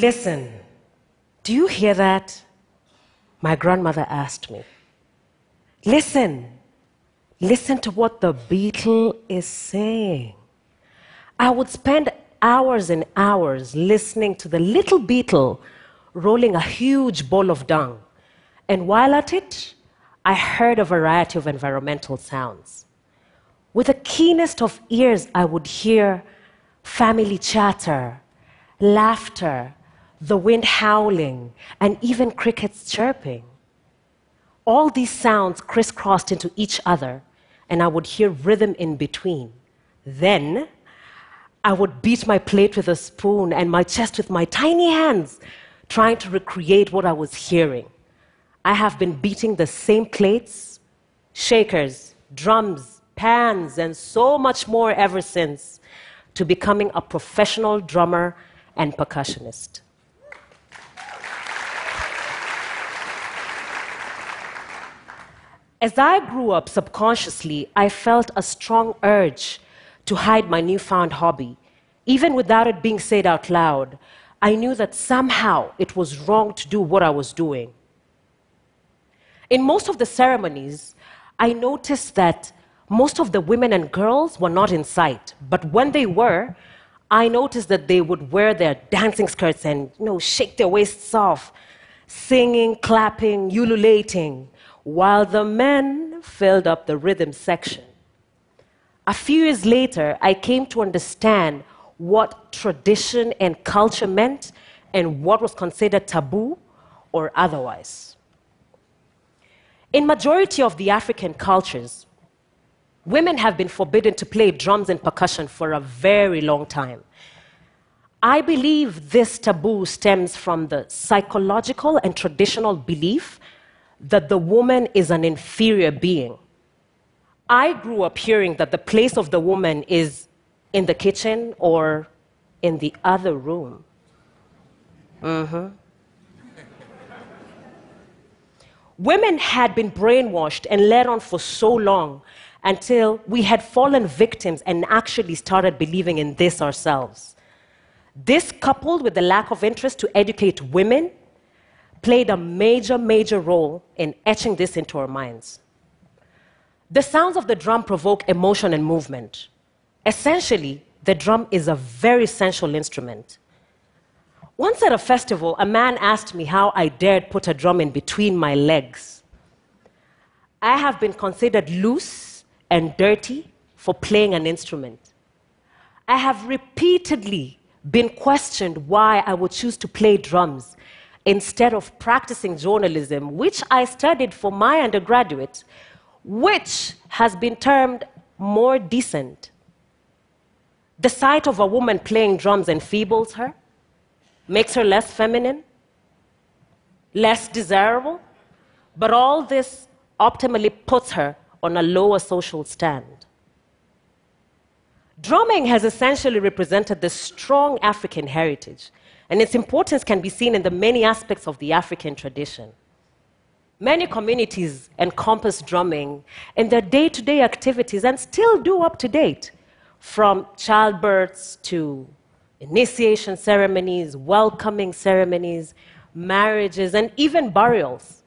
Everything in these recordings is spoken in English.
Listen, do you hear that? My grandmother asked me. Listen, listen to what the beetle is saying. I would spend hours and hours listening to the little beetle rolling a huge ball of dung. And while at it, I heard a variety of environmental sounds. With the keenest of ears, I would hear family chatter, laughter, the wind howling, and even crickets chirping. All these sounds crisscrossed into each other, and I would hear rhythm in between. Then I would beat my plate with a spoon and my chest with my tiny hands, trying to recreate what I was hearing. I have been beating the same plates, shakers, drums, pans, and so much more ever since to becoming a professional drummer and percussionist. As I grew up subconsciously, I felt a strong urge to hide my newfound hobby. Even without it being said out loud, I knew that somehow it was wrong to do what I was doing. In most of the ceremonies, I noticed that most of the women and girls were not in sight. But when they were, I noticed that they would wear their dancing skirts and you know, shake their waists off, singing, clapping, ululating, while the men filled up the rhythm section. A few years later, I came to understand what tradition and culture meant and what was considered taboo or otherwise. In majority of the African cultures, women have been forbidden to play drums and percussion for a very long time. I believe this taboo stems from the psychological and traditional belief that the woman is an inferior being. I grew up hearing that the place of the woman is in the kitchen or in the other room. Mm-hmm. Women had been brainwashed and led on for so long until we had fallen victims and actually started believing in this ourselves. This, coupled with the lack of interest to educate women, played a major, major role in etching this into our minds. The sounds of the drum provoke emotion and movement. Essentially, the drum is a very sensual instrument. Once at a festival, a man asked me how I dared put a drum in between my legs. I have been considered loose and dirty for playing an instrument. I have repeatedly been questioned why I would choose to play drums instead of practicing journalism, which I studied for my undergraduate, which has been termed more decent. The sight of a woman playing drums enfeebles her makes her less feminine, less desirable, but all this optimally puts her on a lower social stand. Drumming has essentially represented the strong African heritage, and its importance can be seen in the many aspects of the African tradition. Many communities encompass drumming in their day to day activities and still do up to date, from childbirths to initiation ceremonies, welcoming ceremonies, marriages, and even burials.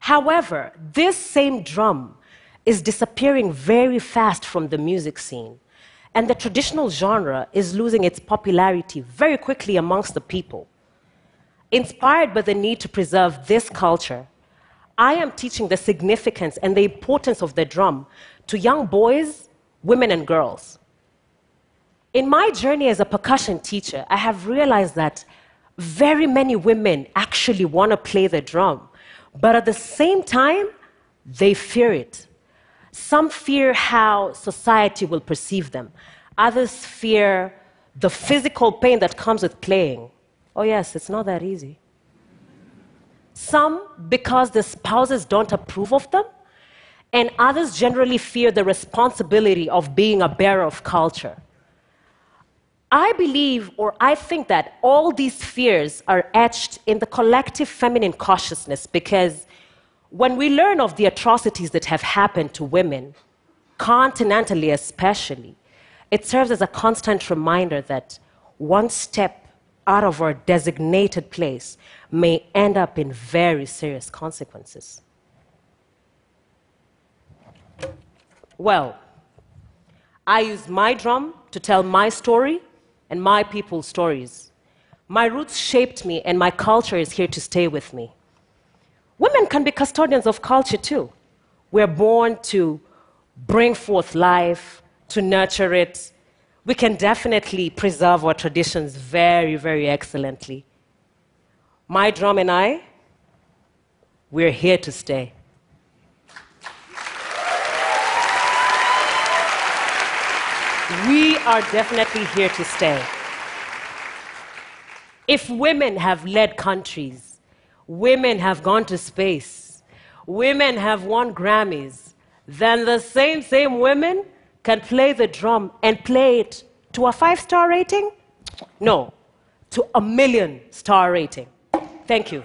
However, this same drum is disappearing very fast from the music scene, and the traditional genre is losing its popularity very quickly amongst the people. Inspired by the need to preserve this culture, I am teaching the significance and the importance of the drum to young boys, women, and girls. In my journey as a percussion teacher, I have realized that very many women actually want to play the drum, but at the same time, they fear it. Some fear how society will perceive them, others fear the physical pain that comes with playing. Oh, yes, it's not that easy. Some because the spouses don't approve of them, and others generally fear the responsibility of being a bearer of culture. I believe, or I think that all these fears are etched in the collective feminine consciousness because when we learn of the atrocities that have happened to women, continentally especially, it serves as a constant reminder that one step out of our designated place may end up in very serious consequences. Well, I use my drum to tell my story and my people's stories. My roots shaped me, and my culture is here to stay with me. Women can be custodians of culture too. We're born to bring forth life, to nurture it. We can definitely preserve our traditions very, very excellently. My drum and I, we're here to stay. We are definitely here to stay. If women have led countries, women have gone to space, women have won Grammys, then the same, same women can play the drum and play it to a five star rating? No, to a million star rating. Thank you.